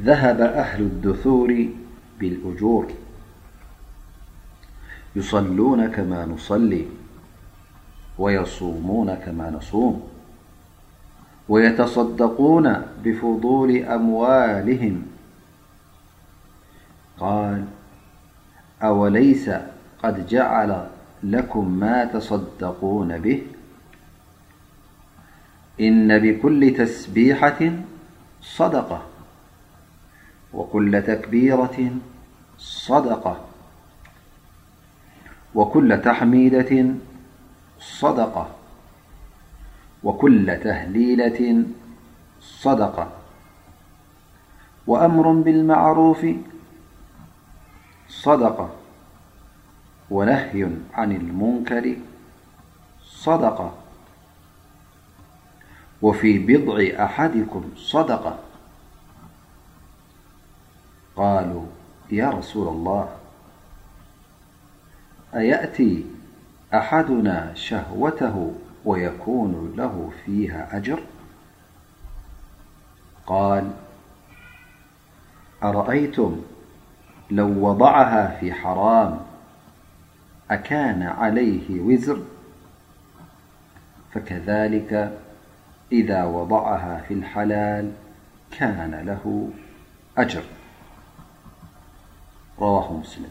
ذهب أهل الدثور بالأجور يصلون كما نصلي ويصومون كما نصوم ويتصدقون بفضول أموالهم قال أوليس قد جعل لكم ما تصدقون به إن بكل تسبيحة صدقة وكل تكبيرة صدق وكل تحميدة صدقة وكل تهليلة صدقة وأمر بالمعروف صدقة ونهي عن المنكر صدقة وفي بضع أحدكم صدقة قالوا يا رسول الله أيأتي أحدنا شهوته ويكون له فيها أجر قال أرأيتم لو وضعها في حرام أكان عليه وزر فكذلك إذا وضعها في الحلال كان له أجر رواه مسلم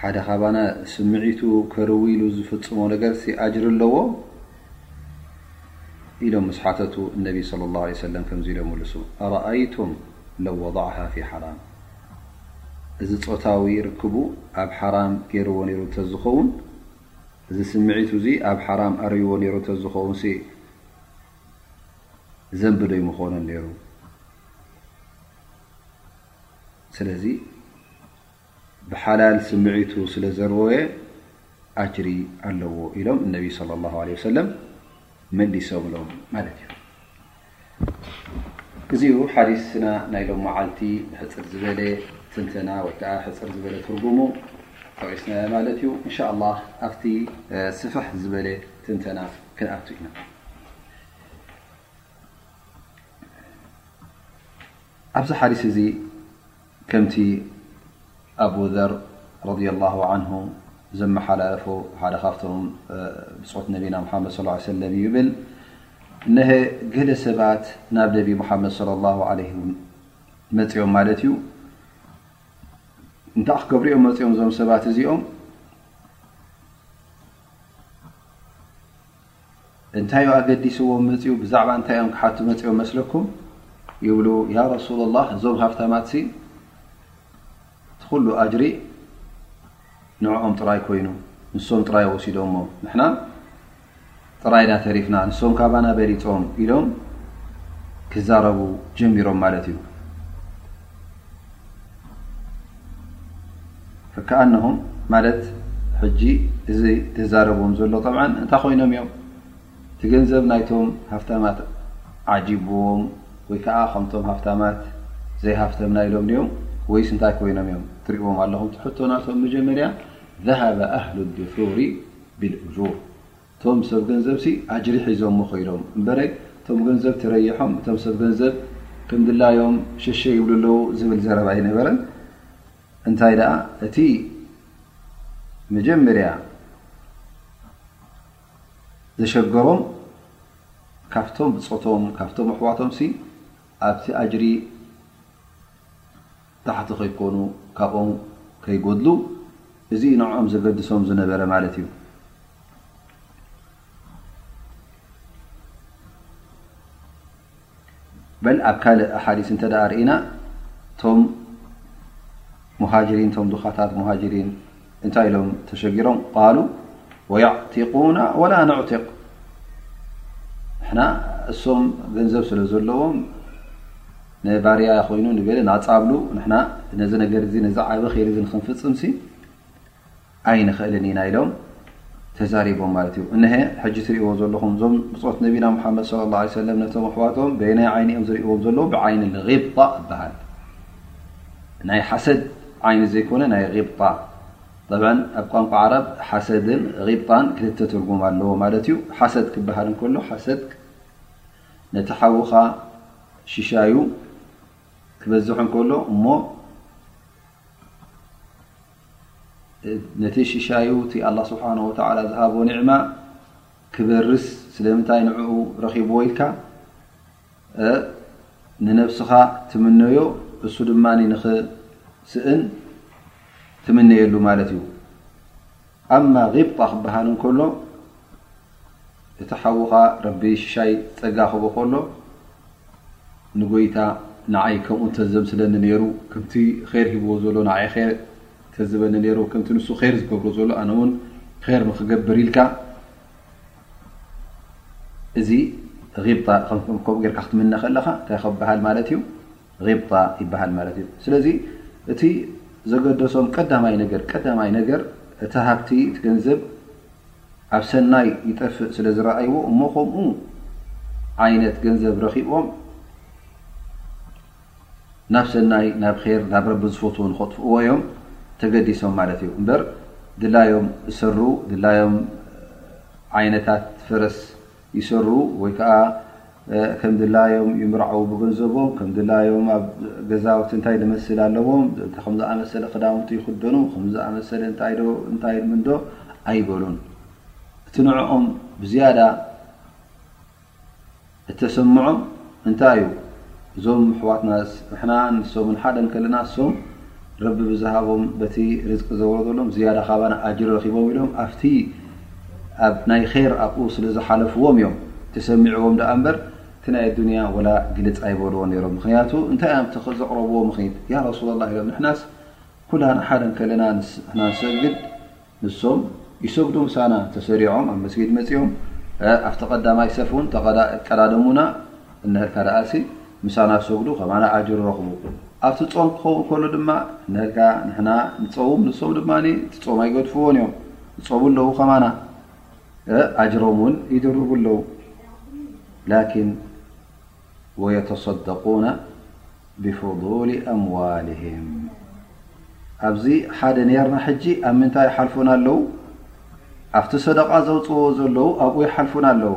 ሓደ ካባና ስምዒቱ ከርዊ ኢሉ ዝፍጽሞ ነገርሲ ኣጅሪ ኣለዎ? ኢሎም ምስ ሓተቱ እነቢ ስ ላ ሰለም ከምዚ ኢሎም መልሱ ኣረኣይቱም ለው ወضዕሃ ፊ ሓራም እዚ ፆታዊ ርክቡ ኣብ ሓራም ገይርዎ ነይሩ እንተዝኸውን እዚ ስምዒቱ እዙ ኣብ ሓራም ኣርይዎ ነይሩ እንተዝኸውን ዘንቢ ዶ ኣይምኾነን ነይሩ ስለዚ ብሓላል ስምዒቱ ስለ ዘርወየ ኣጅሪ ኣለዎ ኢሎም እነቢ ለ ላ ለ ሰለም መሊሶምሎም ማለት እዩ እዚዩ ሓዲስና ናይ ሎም መዓልቲ ብሕፅር ዝበለ ትንተና ወይከዓ ሕፅር ዝበለ ትርጉሙ ጠቂስናዮ ማለት እዩ እንሻ ላ ኣብቲ ስፍሕ ዝበለ ትንተና ክንኣቱ ኢና ኣብዚ ሓዲስ እዚ ከምቲ ኣቡ ዘር ረዲየላሁ ዓንሁ ዘመሓላለፎ ሓደ ካብቶም ብጾት ነቢና ሙሓመድ ሰለላሁ ዓለይሂ ወሰለም እዩ ይብል፣ እነሀ ገለ ሰባት ናብ ነቢ ሙሓመድ ሰለላሁ ዓለይሂ ወሰለም መጽዮም ማለት እዩ፣ እንታይ ክገብሩ እዮም መጽዮም እዞም ሰባት እዚኦም? እንታዩ ኣገዲስዎም መጺኡ ብዛዕባ እንታይ እዮም ክሓቱ መጺኦም መስለኩም ይብሉ ያ ረሱል ላህ እዞም ሃፍታማትሲ እቲ ኩሉ ኣጅሪ ንዕኦም ጥራይ ኮይኑ ንሶም ጥራይ ወሲዶሞ ንሕና ጥራይ ኢና ተሪፍና ንሶም ካባና በሊፆም ኢሎም ክዛረቡ ጀሚሮም ማለት እዩ ከኣነሁም ማለት ሕጂ እዚ ዝዛረብዎም ዘሎ ጠብዓ እንታይ ኮይኖም እዮም እቲ ገንዘብ ናይቶም ሃፍታማት ዓጂብዎም ወይ ከዓ ከምቶም ሃፍታማት ዘይሃፍተምና ኢሎም ድዮም ወይስ እንታይ ኮይኖም እዮም ትሪእዎም ኣለኹም ትሕቶ ናቶም መጀመርያ ዛሃበ ኣህሉ ድፍሩሪ ብልእጁር እቶም ሰብ ገንዘብሲ ኣጅሪ ሒዞሞ ኮይዶም እምበረ እቶም ገንዘብ ተረይሖም እቶም ሰብ ገንዘብ ከም ድላዮም ሸሸ ይብሉ ኣለዉ ዝብል ዘረባ ኣይነበረን እንታይ ደኣ እቲ መጀመርያ ዘሸገሮም ካብቶም ብፆቶም ካብቶም ኣሕዋቶምሲ ኣብቲ ኣጅሪ ታሕቲ ከይኮኑ ካብኦም ከይጎድሉ እዚ እዩ ንዕኦም ዘገድሶም ዝነበረ ማለት እዩ። በል ኣብ ካልእ ሓዲስ እንተ ርእና እቶም ሙሃጅሪን እቶም ድኻታት ሙሃጅሪን እንታይ ኢሎም ተሸጊሮም ቃሉ ወየዕቲቁና ወላ ንዕትቅ ንሕና እሶም ገንዘብ ስለ ዘለዎም ንባርያ ኮይኑ ንበለ ናፃብሉ ንና ነዚ ነገር እ ነዚ ዓበ ክል እ ንክንፍፅምሲ ኣይንኽእልን ኢና ኢሎም ተዛሪቦም ማለት እዩ እሀ ሕጂ ትሪእዎ ዘለኹም እዞም ብፆት ነቢና ሓመድ ለ ለ ነቶም ኣሕዋቶም በናይ ዓይኒኦም ዝርእዎም ዘለዉ ብዓይኒ ጣ ይበሃል ናይ ሓሰድ ዓይኒ ዘይኮነ ናይ ቂብጣ ጠብዓ ኣብ ቋንቋ ዓረብ ሓሰድን ቂብጣን ክልተ ትርጉም ኣለዎ ማለት እዩ ሓሰድ ክበሃል እንከሎ ሓሰድ ነቲ ሓውኻ ሽሻዩ ክበዝሕ እንከሎ እሞ ነቲ ሽሻዩ እቲ ኣላ ስብሓን ወተላ ዝሃቦ ኒዕማ ክበርስ ስለምንታይ ንዕኡ ረኺብዎ ኢልካ ንነብስኻ ትምነዮ እሱ ድማ ንክስእን ትምነየሉ ማለት እዩ ኣማ ቂጣ ክበሃል እንከሎ እቲ ሓዉኻ ረቢ ሽሻይ ፀጋ ክቦ ከሎ ንጎይታ ንዓይ ከምኡ እተዘምስለኒ ነይሩ ከምቲ ር ሂብዎ ዘሎ ን ር እተዝበኒ ሩ ከምቲ ንሱ ር ዝገብሮ ዘሎ ኣነ ውን ር ንክገብር ኢልካ እዚ ቂብጣ ከምኡ ጌርካ ክትምነ ከለኻ እንታይ ከበሃል ማለት እዩ ቂብጣ ይበሃል ማለት እዩ ስለዚ እቲ ዘገደሶም ቀዳማይ ነገር ቀዳማይ ነገር እቲ ሃብቲ እቲ ገንዘብ ኣብ ሰናይ ይጠፍእ ስለ ዝረኣይዎ እሞ ከምኡ ዓይነት ገንዘብ ረኺቦም ናብ ሰናይ ናብ ር ናብ ረቢ ዝፈትዎ ንኸጥፍእዎ እዮም ተገዲሶም ማለት እዩ እምበር ድላዮም እሰሩ ድላዮም ዓይነታት ፈረስ ይሰሩ ወይ ከዓ ከም ድላዮም ይምርዓው ብገንዘቦም ከም ድላዮም ኣብ ገዛውቲ እንታይ ድመስል ኣለዎም እተ ከምዝኣመሰለ ክዳውንቲ ይክደኑ ከምዝኣመሰለ እታይዶ እንታይ ምንዶ ኣይበሉን እቲ ንዕኦም ብዝያዳ እተሰምዖም እንታይ እዩ እዞም ኣሕዋትና ንሕና ንሶምን ሓደ እንከለና እሶም ረቢ ብዝሃቦም በቲ ርዝቂ ዘወረደሎም ዝያዳ ካባና ኣጅሪ ረኺቦም ኢሎም ኣብቲ ኣብ ናይ ኼር ኣብኡ ስለ ዝሓለፍዎም እዮም ተሰሚዕዎም ደኣ እምበር እቲ ናይ ኣዱንያ ወላ ግልፅ ኣይበልዎ ነይሮም ምክንያቱ እንታይ እዮም ዘቕረብዎ ምክኒት ያ ረሱላ ላ ኢሎም ንሕናስ ኩላና ሓደ ከለና ንሕና ንሰግድ ንሶም ይሰግዱ ምሳና ተሰሪዖም ኣብ መስጊድ መጺኦም ኣብቲ ቀዳማይ ሰፍ ውን ቀዳደሙና እንሀልካ ደኣሲ ምሳና ሰግዱ ከማና ኣጅር ረኽቡ ኣብቲ ጾም ክኸውን ከሉ ድማ እንሀልካ ንሕና ንጸውም ንሶም ድማ እቲ ጾም ኣይገድፍዎን እዮም ይጸቡ ኣለዉ ከማና ኣጅሮም ውን ይድርቡ ኣለዉ ላኪን ወየተሰደቁነ ብፍዱሊ ኣምዋልህም ኣብዚ ሓደ ነርና ሕጂ ኣብ ምንታይ ይሓልፉና ኣለው ኣብቲ ሰደቃ ዘውፅዎ ዘለው ኣብኡ ይሓልፉና ኣለው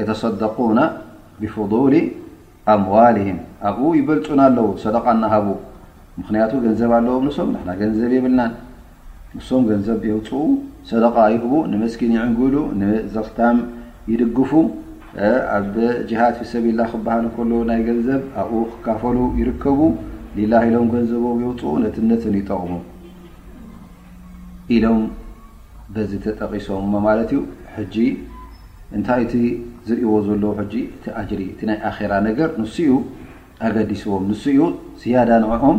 የተሰደቁነ ብፍዱሊ ኣምዋልህም ኣብኡ ይበልፁና ኣለው ሰደቃ እናሃቡ ምክንያቱ ገንዘብ ኣለዎም ንሶም ንና ገንዘብ የብልናን ንሶም ገንዘብ የውፅኡ፣ ሰደቓ ይህቡ፣ ንመስኪን ይዕንግሉ፣ ንዘኽታም ይድግፉ፣ ኣብ ጅሃድ ፊሰቢላ ክበሃል ከሎ ናይ ገንዘብ ኣብኡ ክካፈሉ ይርከቡ፣ ሊላህ ኢሎም ገንዘቦም የውፅኡ፣ ነትነትን ይጠቕሙ ኢሎም በዚ ተጠቒሶም ማለት እዩ። ሕጂ እንታይ እቲ ዝርእዎ ዘለዉ ሕጂ እቲ ኣጅሪ እቲ ናይ ኣኼራ ነገር ንሱ እዩ ኣገዲስዎም፣ ንሱ እዩ ዝያዳ ንዕኦም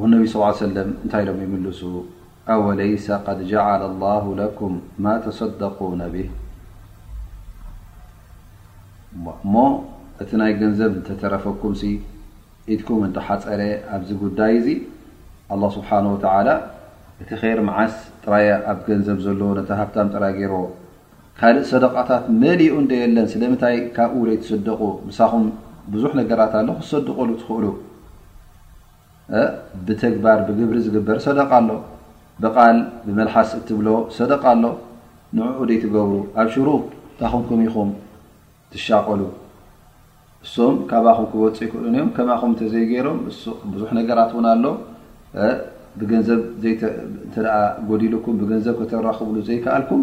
ወነቢ ሰለላሁ ዓለይሂ ወሰለም እንታይ ኢሎም ይምልሱ፣ ኣወለይሰ ቀድ ጀዐለ ኣላሁ ለኩም ማ ተሰደቁነ ቢህ፣ እሞ እቲ ናይ ገንዘብ እንተተረፈኩምሲ፣ ኢድኩም እንተሓፀረ፣ ኣብዚ ጉዳይ እዚ ኣላህ ስብሓነሁ ወተዓላ እቲ ኼር መዓስ ጥራይ ኣብ ገንዘብ ዘሎ ነቲ ሃብታም ጥራይ ገይርዎ፣ ካልእ ሰደቓታት መሊኡ እንዶየለን፣ ስለምንታይ ካብኡ ዘይትስደቑ፣ ምሳኹም ብዙሕ ነገራት ኣሎ ክትሰድቑሉ ትኽእሉ። ብተግባር ብግብሪ ዝግበር ሰደቃ ኣሎ ብቃል ብመልሓስ እትብሎ ሰደቃ ኣሎ ንዕኡ ደይ ትገብሩ ኣብሽሩ ታኹምኩም ኢኹም ትሻቀሉ እሶም ካባኹም ክበፁ ይክእሉን እዮም ከማኹም እተዘይገይሮም ብዙሕ ነገራት እውን ኣሎ ብገንዘብ እተ ጎዲሉኩም ብገንዘብ ከተራኽብሉ ዘይከኣልኩም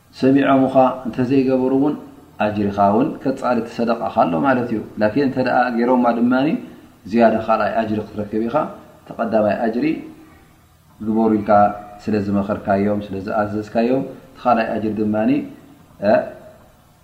ሰሚዖምኻ እንተዘይገበሩ እውን ኣጅርኻ ውን ቀፃሊ ትሰደቓኻ ኣሎ ማለት እዩ ላኪን እንተ ገይሮማ ድማ ዝያዳ ካልኣይ ኣጅሪ ክትረክብ ኢኻ ተቀዳማይ ኣጅሪ ግበሩ ኢልካ ስለዝመኸርካዮም ስለዝኣዘዝካዮም ተካልኣይ ኣጅሪ ድማ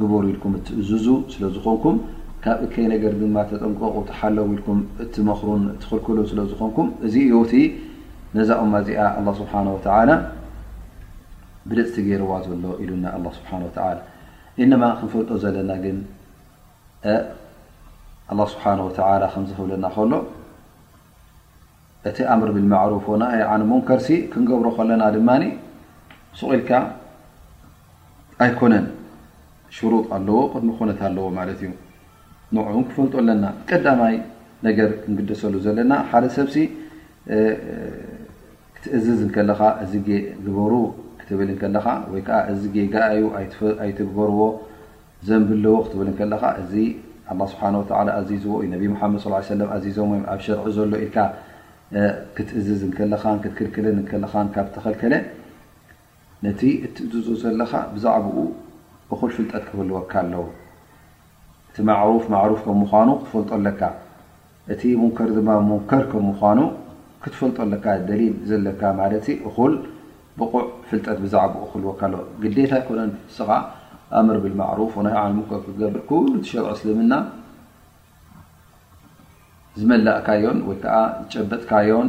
ግበሩ ኢልኩም እትእዝዙ ስለ ዝኾንኩም፣ ካብ እከይ ነገር ድማ ተጠንቀቑ ተሓለዉ ኢልኩም እትመኽሩን እትኽልክሉን ስለ ዝኾንኩም፣ እዚ እዩ እቲ ነዛ እማ እዚኣ ኣላህ ስብሓነ ወተዓላ ብልፅቲ ገይርዋ ዘሎ ኢሉና ኣላህ ስብሓነ ወተዓላ። ኢነማ ክንፈልጦ ዘለና ግን ኣላህ ስብሓነ ወተዓላ ከምዚ ክብለና ከሎ እቲ ኣምር ብልማዕሩፍ ወነሃይ ዓን ሙንከርሲ ክንገብሮ ከለና ድማ ሱቕ ኢልካ ኣይኮነን ሽሩጥ ኣለዎ ቅድሚ ኮነት ኣለዎ ማለት እዩ ንዑ ውን ክፈልጦ ኣለና ቀዳማይ ነገር ክንግደሰሉ ዘለና ሓደ ሰብሲ ክትእዝዝ ከለኻ እዚ ግበሩ ክትብል ከለኻ ወይ ከዓ እዚ ጌጋ እዩ ኣይትግበርዎ ዘንብ ኣለዎ ክትብል ከለኻ እዚ ኣላ ስብሓን ወተላ ኣዚዝዎ እዩ ነቢ ሙሓመድ ስ ሰለ ኣዚዞም ወዮም ኣብ ሸርዒ ዘሎ ኢልካ ክትእዝዝ ከለኻን ክትክልክልን ከለኻን ካብ ተኸልከለ ነቲ እትእዝዞ ዘለኻ ብዛዕባኡ እኹል ፍልጠት ክህልወካ ኣለዎ። እቲ ማዕሩፍ ማዕሩፍ ከም ምዃኑ ክትፈልጦ ኣለካ። እቲ ሙንከር ድማ ሙንከር ከም ምዃኑ ክትፈልጦ ኣለካ። ደሊል ዘለካ ማለትሲ እኹል ብቑዕ ፍልጠት ብዛዕባኡ ክህልወካ ኣለዎ። ግዴታ ኣይኮነን ንስኻ ኣምር ብልማዕሩፍ ወናሂ ዓን ሙንከር ክትገብር። ኩሉ እቲ ሸርዒ እስልምና ዝመላእካዮን ወይ ከዓ ዝጨበጥካዮን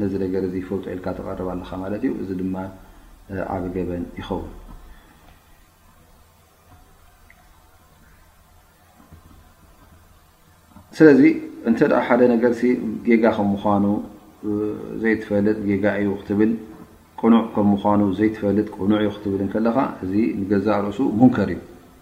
ነዚ ነገር እዚ ይፈልጦ ኢልካ ተቐርብ ኣለኻ ማለት እዩ እዚ ድማ ዓብ ገበን ይኸውን ስለዚ እንተ ሓደ ነገር ጌጋ ከም ምኳኑ ዘይትፈልጥ ጌጋ እዩ ክትብል ቅኑዕ ከም ምኳኑ ዘይትፈልጥ ቅኑዕ እዩ ክትብል ከለኻ እዚ ንገዛእ ርእሱ ሙንከር እዩ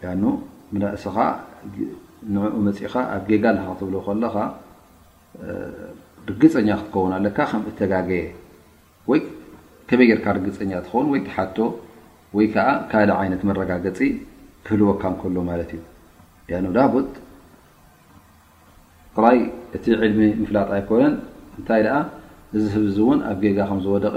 ሊኣኑ ንርእስኻ ንዕኡ መጺኻ ኣብ ጌጋ ኣለኻ ክትብሎ ከለኻ ርግጸኛ ክትከውን ኣለካ ከም እተጋገየ ወይ ከመይ ጌርካ ርግጸኛ ትኸውን ወይ ትሓቶ ወይ ከዓ ካልእ ዓይነት መረጋገጺ ክህልወካ እንከሎ ማለት እዩ ያኑ ላቡት ጥራይ እቲ ዕልሚ ምፍላጥ ኣይኮነን እንታይ ደኣ እዚ ህብዚ እውን ኣብ ጌጋ ከም ዝወደቐ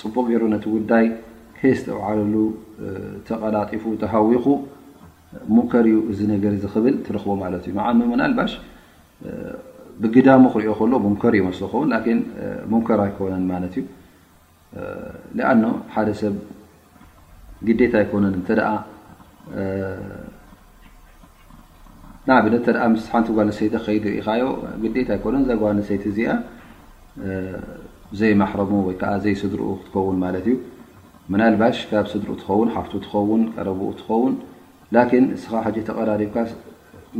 ጽቡቕ ገይሩ ነቲ ጉዳይ ከየስተውዓለሉ ተቐላጢፉ ተሃዊኹ ሙንከር እዩ እዚ ነገር እዚ ክብል ትረኽቦ ማለት እዩ መዓኑ ምናልባሽ ብግዳሙ ክሪኦ ከሎ ሙንከር ይመስሎ ኸውን ላኪን ሙንከር ኣይኮነን ማለት እዩ ሊኣኖ ሓደ ሰብ ግዴታ ኣይኮነን እንተደኣ ንኣብነት እንተ ምስ ሓንቲ ጓል ኣንስተይቲ ክትከይድ ርኢኻዮ ግዴታ ኣይኮነን እዛ ጓል ኣንስተይቲ እዚኣ ዘይማሕረሙ ወይ ከዓ ዘይስድርኡ ክትከውን ማለት እዩ ምናልባሽ ካብ ስድርኡ ትኸውን ሓፍቱ ትኸውን ቀረብኡ ትኸውን ላኪን እስኻ ሕጂ ተቀራሪብካ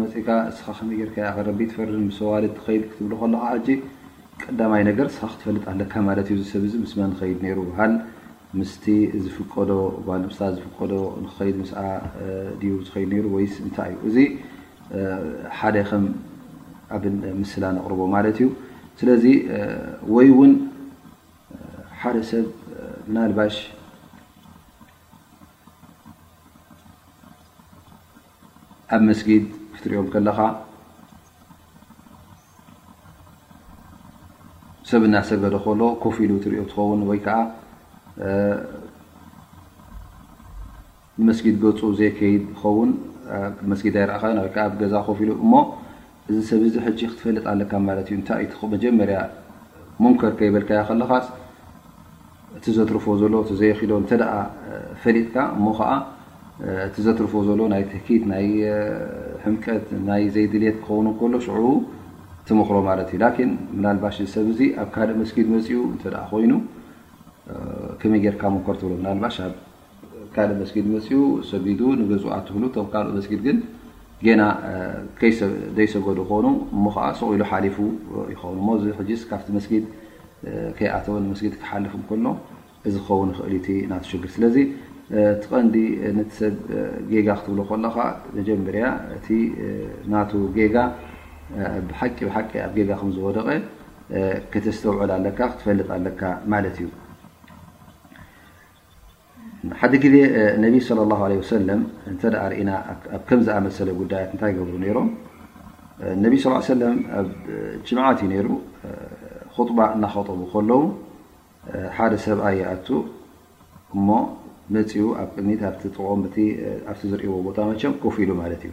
መፅእካ እስኻ ከመይ ጌርካ እያ ክረቢ ትፈርድ ምስ ኣዋልድ ትኸይድ ክትብሉ ከለኻ ሕጂ ቀዳማይ ነገር እስኻ ክትፈልጥ ኣለካ ማለት እዩ እዚ ሰብ እዚ ምስ መን ይኸይድ ነይሩ ሃል ምስቲ ዝፍቀዶ ጓል ምስታ ዝፍቀዶ ንክኸይድ ምስኣ ድዩ ዝኸይድ ነይሩ ወይስ እንታይ እዩ? እዚ ሓደ ከም ኣብ ምስላ ነቕርቦ ማለት እዩ። ስለዚ ወይ እውን ሓደ ሰብ ምናልባሽ ኣብ መስጊድ ክትሪኦም ከለኻ ሰብ እናሰገደ ከሎ ኮፍ ኢሉ ትሪኦ ትኸውን ወይ ከዓ ንመስጊድ ገፁ ዘይከይድ ዝኸውን መስጊድ ኣይረእኻዮን ወይ ከዓ ኣብ ገዛ ኮፍ ኢሉ እሞ እዚ ሰብ እዚ ሕጂ ክትፈልጥ ኣለካ ማለት እዩ እንታይ እዩ መጀመርያ ሙንከር ከይበልካዮ ከለኻስ እቲ ዘትርፎ ዘሎ እቲ ዘየኪዶ እንተ ፈሊጥካ እሞ ከዓ እቲ ዘትርፎ ዘሎ ናይ ትህኪት ናይ ሕምቀት ናይ ዘይድልት ክኸውን ከሎ ሽዑ ትምክሮ ማለት እዩ ላኪን ምናልባሽ ዝሰብ እዚ ኣብ ካልእ መስጊድ መፅኡ እተ ኮይኑ ከመይ ጌርካ ምከር ትብሎ ምናልባሽ ካልእ መስጊድ መፅኡ ሰጊዱ ንገዝኡ ኣትህሉ እቶም ካልእ መስጊድ ግን ጌና ዘይሰገዱ ይኮኑ እሞ ከዓ ሱቕ ኢሉ ሓሊፉ ይኸውን እሞ እዚ ሕጅስ ካብቲ መስጊድ ከይኣተወ ንመስጊድ ክሓልፍ እንከሎ እዚ ክኸውን ይኽእል እቲ ናትሽግር ስለዚ እቲ ቐንዲ ነቲ ሰብ ጌጋ ክትብሎ ከለኻ መጀመርያ እቲ ናቱ ጌጋ ብሓቂ ብሓቂ ኣብ ጌጋ ከም ዝወደቐ ከተስተውዕል ኣለካ ክትፈልጥ ኣለካ ማለት እዩ ሓደ ግዜ ነቢ صለ ላه ለ ወሰለም እንተ ርእና ኣብ ከም ዝኣመሰለ ጉዳያት እንታይ ይገብሩ ነይሮም ነቢ ስ ሰለም ኣብ ጅምዓት እዩ ነይሩ ኹጥባ እናኸጠቡ ከለዉ ሓደ ሰብኣ ይኣቱ እሞ መፅኡ ኣብ ቅድሚት ኣብቲ ጥቕኦም ኣብቲ ዝርእዎ ቦታ መቸም ኮፍ ኢሉ ማለት እዩ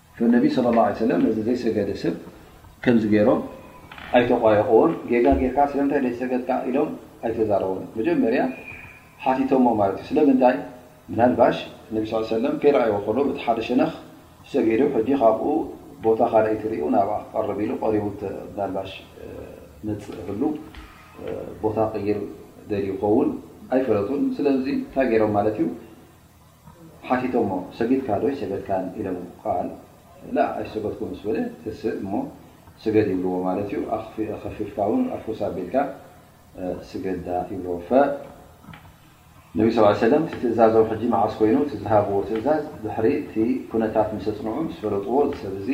ነቢ ص ه ሰለ ነዚ ዘይሰገደ ስብ ከምዚ ገይሮም ኣይተቋየቑዎን ጌጋ ጌርካ ስለምንታይ ዘይሰገድካ ኢሎም ኣይተዛረቦም መጀመርያ ሓቲቶሞ ማለት እዩ ስለምንታይ ምናልባሽ ነቢ ስ ሰለም ከይረኣይዎ ከሎ በቲ ሓደ ሸነኽ ሰጊዱ ሕጂ ካብኡ ቦታ ካልኣይቲ ሪኡ ናብኣ ክቀርብ ኢሉ ቀሪቡ ናልባሽ መፅእ ህሉ ቦታ ቅይር ደልዩ ኸውን ኣይፈለጡን ስለዚ እንታይ ገይሮም ማለት እዩ ሓቲቶሞ ሰጊድካ ዶ ኣይሰገድካን ኢለሞ ቃል ላእ ኣይሰገድኩን ምስ በለ ተስእ እሞ ስገድ ይብልዎ ማለት እዩ ኣኸፊፍካ ውን ኣፍኩስ ኣቢልካ ስገዳ ይብልዎ ፈ ነቢ ስ ሰለም እቲ ትእዛዞም ሕጂ መዓስ ኮይኑ እቲ ዝሃብዎ ትእዛዝ ድሕሪ እቲ ኩነታት ምስ ኣፅንዑ ምስ ፈለጥዎ ዝሰብ እዚ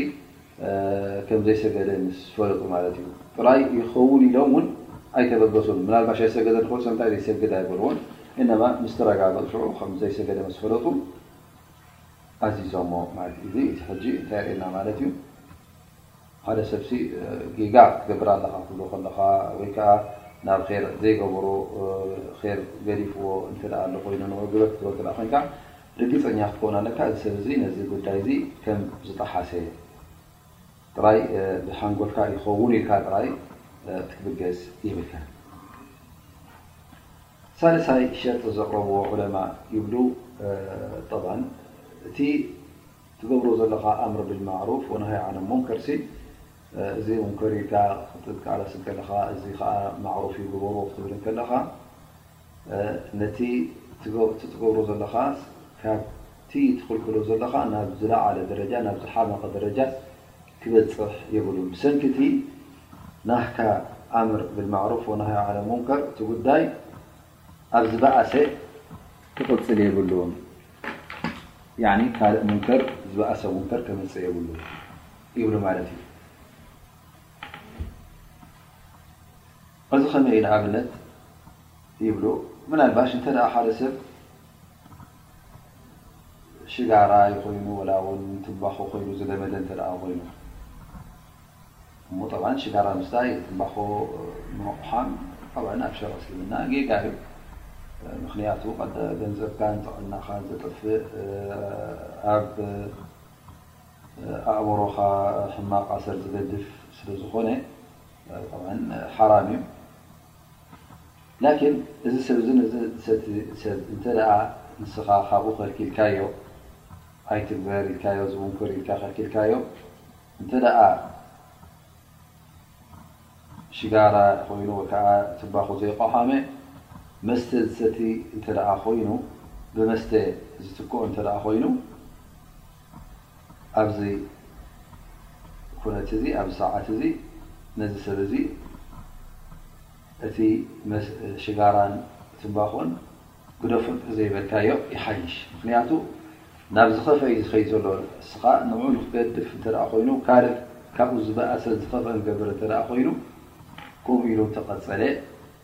ከም ዘይሰገደ ምስ ፈለጡ ማለት እዩ ጥራይ ይኸውን ኢሎም እውን ኣይተበገሱን ምናልባሽ ኣይሰገደ ንክብል ሰምታይ ዘይሰግድ ኣይበልዎን እነማ ምስ ተረጋገፁ ሽዑ ከም ዘይሰገደ ምስ ፈለጡ ኣዚዞሞ ማለት እዩ እዚ ሕጂ እንታይ የርእየና ማለት እዩ ሓደ ሰብሲ ጌጋ ክትገብር ኣለኻ ክብሎ ከለኻ ወይ ከዓ ናብ ር ዘይገበሮ ር ገዲፍዎ እተ ኣሎ ኮይኑ ንግበር ክትበ ኮይንካ ርግጸኛ ክትከውን ኣለካ እዚ ሰብ እዚ ነዚ ጉዳይ እዚ ከም ዝጠሓሰ ጥራይ ብሓንጎልካ ይኸውን ኢልካ ጥራይ ክትብገስ የብልካን። ሳልሳይ ሸርጢ ዘቕረብዎ ዑለማ ይብሉ ጠብዓን እቲ ትገብሮ ዘለኻ ኣምር ብልማዕሩፍ ወነሃይ ዓን ሙንከር ሲ እዚ ሙንከር ኢልካ ክትቃለስ እንከለኻ እዚ ከኣ ማዕሩፍ እዩ ግበርዎ ክትብል እንከለኻ ነቲ ትገብሮ ዘለኻ ካብቲ ትኽልክሎ ዘለኻ ናብ ዝለዓለ ደረጃ ናብ ዝሓመቐ ደረጃ ክበፅሕ የብሉን ብሰንኪ እቲ ናህካ ኣምር ብልማዕሩፍ ወናሃይ ዓለ ሙንከር እቲ ጉዳይ ኣብ ዝበኣሰ ክቕፅል የብሉን ካልእ ሙንከር ዝበኣሰ ሙንከር ከምፅእ የብሉን ይብሉ ማለት እዩ እዚ ከመይ እዩ ንኣብነት ይብሉ ምናልባሽ እንተ ሓደ ሰብ ሽጋራ ይኮይኑ ወላ ውን ትንባኾ ኮይኑ ዝለመደ እተ ኮይኑ እሞ ብ ሽጋራ ምስታይ ትንባኾ ምቕሓም ኣብ ሸር እስልምና ጌጋ እዩ ምክንያቱ ገንዘብካን ጥዕናኻን ዘጥፍእ ኣብ ኣእምሮኻ ሕማቕ ኣሰር ዝገድፍ ስለ ዝኾነ ከምእን ሓራም እዩ ላኪን እዚ ሰብ እዚ ነዚ ዝሰቲ ሰብ እንተ ንስኻ ካብኡ ከልኪልካዮ ኣይትግበር ኢልካዮ ዝውንክር ኢልካ ከልኪልካዮ እንተ ሽጋራ ኮይኑ ወ ከዓ ትባኹ ዘይቆሓመ መስተ ዝሰቲ እንተ ኮይኑ ብመስተ ዝትክኦ እተ ኮይኑ ኣብዚ ኩነት እዚ ኣብዚ ሰዓት እዚ ነዚ ሰብ እዚ እቲ ሽጋራን ትንባኾን ግደፎ እንተዘይበልካዮ ይሓይሽ ምኽንያቱ ናብ ዝኸፍአ እዩ ዝኸይድ ዘሎ ንስኻ ንዕኡ ንኽገድፍ እንተ ኮይኑ ካልእ ካብኡ ዝበእሰን ዝኸፍአን ዝገብር እንተ ኮይኑ ከምኡ ኢሉ እንተቐፀለ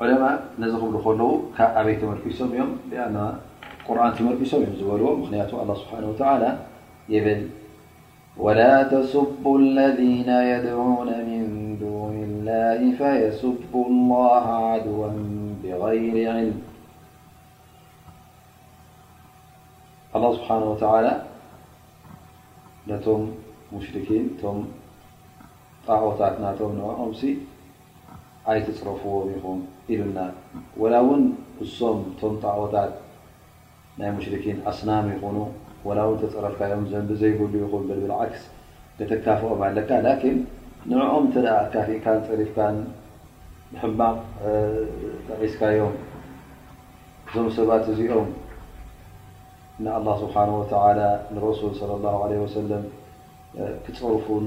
علماء نزل ل ي تمرم يم أن قرآن ر ل الله سبحانه وتعالى يل ولا تسب الذين يدعون من دون الله فيسب الله عدوا بغير علم الله سبحانه وتعالى نم مشركين طعت نقمس ኣይትጽረፍዎም ኢኹም ኢሉና ወላ ውን እሶም እቶም ጣዖታት ናይ ሙሽሪኪን ኣስናም ይኹኑ ወላ ውን ተጸረፍካዮም ዘንቢ ዘይብሉ ይኹን በል ብልዓክስ ከተካፍኦም ኣለካ ላኪን ንዕኦም እንተ ኣካፊእካን ጸሪፍካን ብሕማቕ ጠቒስካዮም እዞም ሰባት እዚኦም ንኣላህ ስብሓነሁ ወተዓላ ንረሱል ሰለላሁ ዓለይሂ ወሰለም ክጸርፉን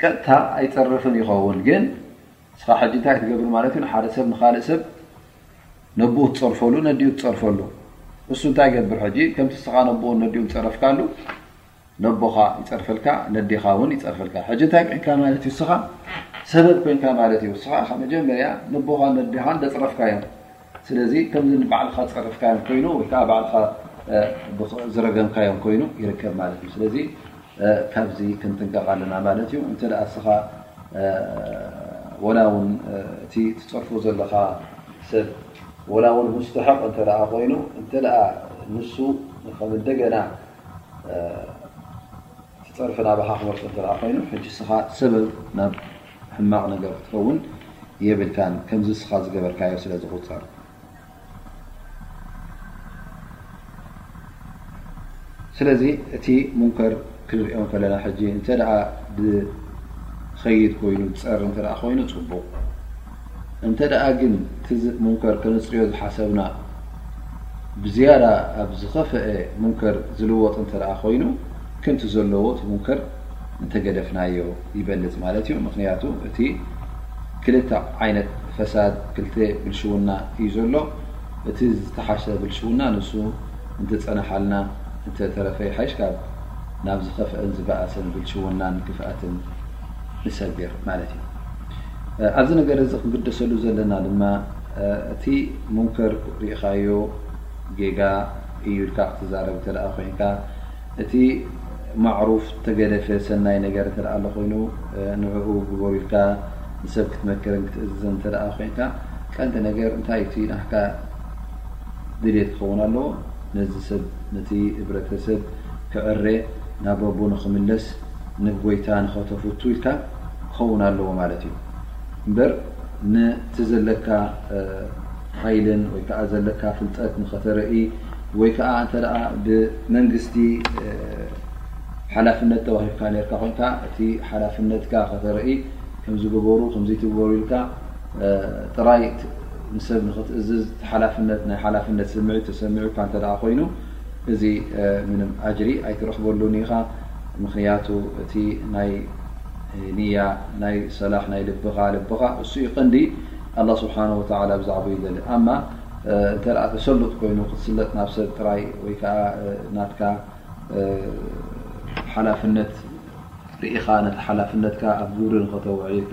ቀጥታ ኣይጸርፍን ይኸውን ግን እስኻ ሕጂ እንታይ ትገብር ማለት እዩ ንሓደ ሰብ ንካልእ ሰብ ነብኡ ትጸርፈሉ ነዲኡ ትጸርፈሉ እሱ እንታይ ገብር ሕጂ ከምቲ እስኻ ነብኡን ነዲኡ ጸረፍካሉ ነቦኻ ይጸርፈልካ ነዲኻ እውን ይጸርፈልካ ሕጂ እንታይ ኮይንካ ማለት እዩ እስኻ ሰበብ ኮይንካ ማለት እዩ እስኻ ካብ መጀመርያ ነቦኻ ነዲኻን ደጽረፍካ እዮም ስለዚ ከምዚ ንባዕልኻ ዝፀረፍካዮም ኮይኑ ወይ ከዓ ባዕልኻ ዝረገምካዮም ኮይኑ ይርከብ ማለት እዩ ስለዚ ካብዚ ክንጥንቀቕ ኣለና ማለት እዩ እንተ እስኻ ወላ ውን እቲ ትፀርፎ ዘለኻ ሰብ ወላ ውን ሙስተሐቕ እንተ ኮይኑ እንተ ንሱ ከም እንደገና እቲ ፀርፊ ናባኻ ክወርድ እንተደኣ ኮይኑ ሕጂ እስኻ ሰበብ ናብ ሕማቕ ነገር ክትከውን የብልካን ከምዚ እስኻ ዝገበርካዮ ስለ ዝቑፀር። ስለዚ እቲ ሙንከር ክንሪኦ ከለና ሕጂ እንተ ዝኸይድ ኮይኑ ዝፀር እንተ ኮይኑ ፅቡቕ። እንተ ደኣ ግን እቲ ሙንከር ከነጽርዮ ዝሓሰብና ብዝያዳ ኣብ ዝኸፍአ ሙንከር ዝልወጥ እንተ ደኣ ኮይኑ ከምቲ ዘለዎ እቲ ሙንከር እንተ ገደፍናዮ ይበልጽ ማለት እዩ። ምኽንያቱ እቲ ክልተ ዓይነት ፈሳድ ክልተ ብልሽውና እዩ ዘሎ እቲ ዝተሓሸ ብልሽውና ንሱ እንተ ጸነሓልና እንተ ተረፈ ይሓይሽ ካብ ናብ ዝኸፍአን ዝበኣሰን ብልሽውናን ክፍኣትን ንሰግር ማለት እዩ። ኣብዚ ነገር እዚ ክንግደሰሉ ዘለና ድማ እቲ ሙንከር ርኢኻዮ ጌጋ እዩ ኢልካ ክትዛረብ እተ ኮይንካ እቲ ማዕሩፍ ተገደፈ ሰናይ ነገር እተ ኣሎ ኮይኑ ንዕኡ ግበሩ ኢልካ ንሰብ ክትመክርን ክትእዝዘን እተ ኮይንካ ቀንዲ ነገር እንታይ እቲ ናካ ድልት ክኸውን ኣለዎ ነዚ ሰብ ነቲ ህብረተሰብ ክዕረ ናብ ረቡ ንክምለስ ንጎይታ ንኸተፍቱ ኢልካ ክኸውን ኣለዎ ማለት እዩ እምበር ንቲ ዘለካ ሓይልን ወይከዓ ዘለካ ፍልጠት ንኸተረኢ ወይ ከዓ እንተ ብመንግስቲ ሓላፍነት ተዋሂብካ ነርካ ኮንካ እቲ ሓላፍነትካ ከተርኢ ከምዝገበሩ ከምዘይትግበሩ ኢልካ ጥራይ ንሰብ ንኽትእዝዝ ሓላፍነት ናይ ሓላፍነት ስምዒት ተሰሚዑካ እተ ኮይኑ እዚ ምንም ኣጅሪ ኣይትረኽበሉን ኢኻ ምኽንያቱ እቲ ናይ ንያ ናይ ሰላሕ ናይ ልብኻ ልብኻ እሱ ዩ ቀንዲ ኣላ ስብሓን ወተላ ብዛዕባ ይደሊ ኣማ እንተ ተሰሉጥ ኮይኑ ክትስለጥ ናብ ሰብ ጥራይ ወይ ከዓ ናትካ ሓላፍነት ርኢኻ ነቲ ሓላፍነትካ ኣብ ግብሪ ንኸተውዒልካ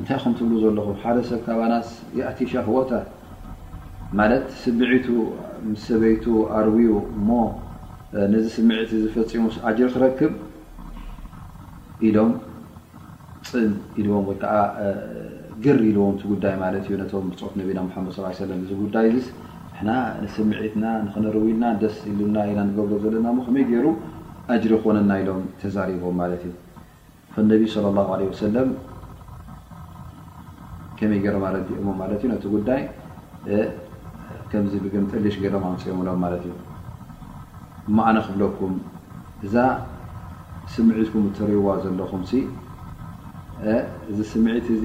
እንታይ ኢኹም ትብሉ ዘለኹም ሓደ ሰብ ካባናስ ያእቲ ሸህወተ ማለት ስምዒቱ ምስ ሰበይቱ ኣርውዩ እሞ ነዚ ስምዒት እዚ ፈፂሙስ ኣጅሪ ክረክብ ኢሎም ፅን ኢልዎም ወይ ከዓ ግር ኢልዎም እቲ ጉዳይ ማለት እዩ ነቶም ብፆት ነቢና ሓመድ ስ ሰለም እዚ ጉዳይ እዚ ንሕና ንስምዒትና ንክነርው ኢልና ደስ ኢሉና ኢና ንገብሮ ዘለና ሞ ከመይ ገይሩ ኣጅሪ ኮነና ኢሎም ተዛሪቦም ማለት እዩ ነቢ صለ ላه ለ ወሰለም ከመይ ገሮም ኣረዲኦሞም ማለት እዩ ነቲ ጉዳይ ከምዚ ብግምጥልሽ ገሮም ኣምፅኦምሎም ማለት እዩ እማ ኣነ ክብለኩም እዛ ስምዒትኩም እትርእይዋ ዘለኹም እዚ ስምዒት እዚ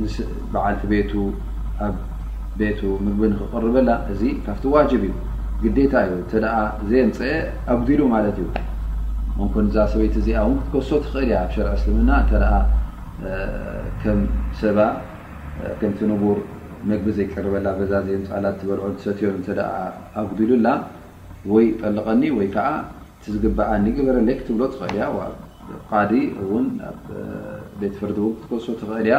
ምስ በዓልቲ ቤቱ ኣብ ቤቱ ምግቢ ንክቕርበላ እዚ ካብቲ ዋጅብ እዩ ግዴታ እዩ እተ ዘየምፀአ ኣጉዲሉ ማለት እዩ መንኮን እዛ ሰበይቲ እዚኣ ውን ክትከሶ ትኽእል እያ ኣብ ሸርዕ እስልምና እተ ከም ሰባ ከምቲ ንቡር ምግቢ ዘይቅርበላ በዛ ዘየምፃላ ትበልዖ ትሰትዮን እተ ኣጉዲሉላ ወይ ጠልቐኒ ወይ ከዓ እቲ ዝግበኣኒ ግበረለይ ክትብሎ ትኽእል እያ ዋ ቃዲ እውን ናብ ቤት ፍርዲ እውን ክትከሶ ትኽእል እያ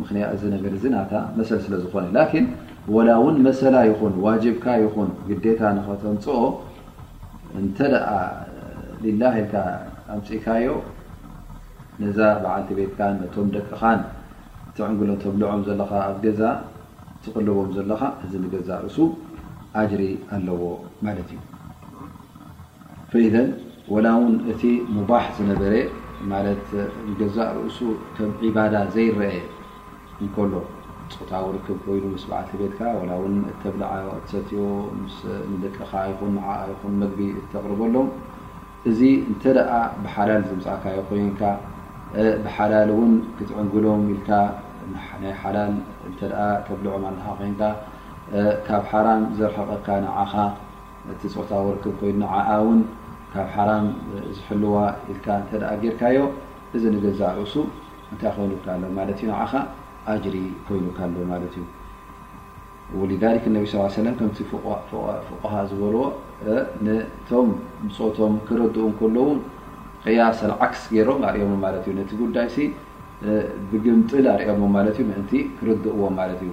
ምክንያት እዚ ነገር እዚ ናታ መሰል ስለ ዝኾነ ላኪን ወላ እውን መሰላ ይኹን ዋጅብካ ይኹን ግዴታ ንኸተምፅኦ እንተ ደኣ ሊላህ ኢልካ ኣምፅእካዮ ነዛ በዓልቲ ቤትካን ነቶም ደቅኻን ትዕንግሎ ተብልዖም ዘለኻ ኣብ ገዛ ትቕልቦም ዘለኻ እዚ ንገዛ ርእሱ ኣጅሪ ኣለዎ ማለት እዩ ፈኢዘን ወላ ውን እቲ ሙባሕ ዝነበረ ማለት ገዛእ ርእሱ ከም ዒባዳ ዘይረአ እንከሎ ፆታዊ ርክብ ኮይኑ ምስ በዓልቲ ቤትካ ወላ ውን እተብልዓ እትሰትዮ ንደቅኻ ይኹን ንዓ ይኹን መግቢ እተቕርበሎም እዚ እንተ ደኣ ብሓላል ዝምፃእካዮ ኮይንካ ብሓላል እውን ክትዕንግሎም ኢልካ ናይ ሓላል እተ ተብልዖም ኣለኻ ኮይንካ ካብ ሓራም ዘርሕቐካ ንዓኻ ነቲ ፆታዊ ርክብ ኮይኑ ንዓኣ እውን ካብ ሓራም ዝሕልዋ ኢልካ እንተ ጌርካዮ እዚ ንገዛእ ርእሱ እንታይ ኮይኑካ ኣሎ ማለት እዩ ንዓኻ ኣጅሪ ኮይኑካ ኣሎ ማለት እዩ ወሊዳሊክ ነቢ ስ ሰለም ከምቲ ፍቁሃ ዝበልዎ ነቶም ብፆቶም ክረድኡ ከለዉ ቅያስ ኣልዓክስ ገይሮም ኣርኦሞ ማለት እዩ ነቲ ጉዳይ ሲ ብግምጥል ኣርኦሞ ማለት እዩ ምእንቲ ክርድእዎም ማለት እዩ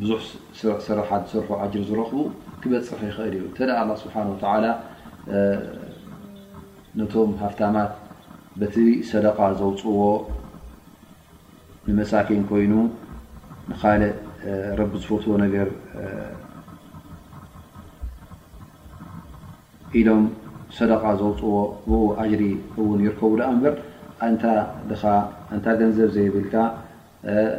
ብዙሕ ስራሓት ዝሰርሑ ኣጅር ዝረኽቡ ክበፅሕ ይኽእል እዩ እተ ኣላ ስብሓን ወተላ ነቶም ሃፍታማት በቲ ሰደቃ ዘውፅዎ ንመሳኪን ኮይኑ ንካልእ ረቢ ዝፈትዎ ነገር ኢሎም ሰደቃ ዘውፅዎ ብኡ ኣጅሪ እውን ይርከቡ ዳኣ እምበር ኣንታ ድኻ ኣንታ ገንዘብ ዘይብልካ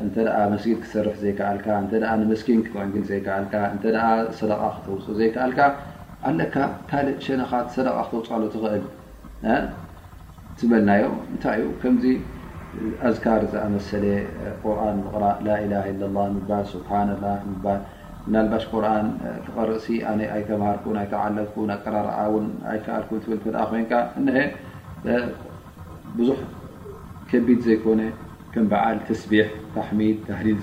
እንተ መስጊድ ክትሰርሕ ዘይከኣልካ፣ እንተ ንመስኪን ክትዕንግል ዘይከኣልካ፣ እንተ ሰደቓ ክተውፅእ ዘይከኣልካ፣ ኣለካ ካልእ ሸነኻት ሰደቓ ክተውፅኣሉ ትኽእል ዝበልናዮ እንታይ እዩ? ከምዚ ኣዝካር ዝኣመሰለ ቁርን ምቕራእ፣ ላኢላሃ ኢለላ ምባል፣ ሱብሓነላ ምባል፣ ምናልባሽ ቁርን ክቐርእሲ ኣነ ኣይተምሃርኩን፣ ኣይተዓለምኩን፣ ኣቀራርዓ ውን ኣይከኣልኩን ትብል እንተ ኮይንካ እነሀ፣ ብዙሕ ከቢድ ዘይኮነ ከም በዓል ተስቢሕ፣ ታሕሚድ፣ ታህሊል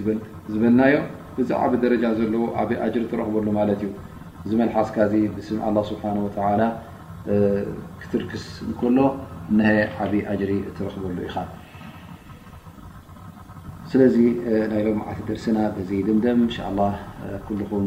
ዝበልናዮ እዚ ዓቢ ደረጃ ዘለዎ ዓቢ ኣጅሪ ትረኽበሉ ማለት እዩ። እዚ መልሓስካ እዚ ብስም ኣላህ ስብሓነሁ ወተዓላ ክትርክስ እንከሎ እነሀ ዓቢ ኣጅሪ እትረኽበሉ ኢኻ። ስለዚ ናይ ሎምዓቲ ደርስና በዚ ይድምደም። እንሻ ኣላህ ኩልኹም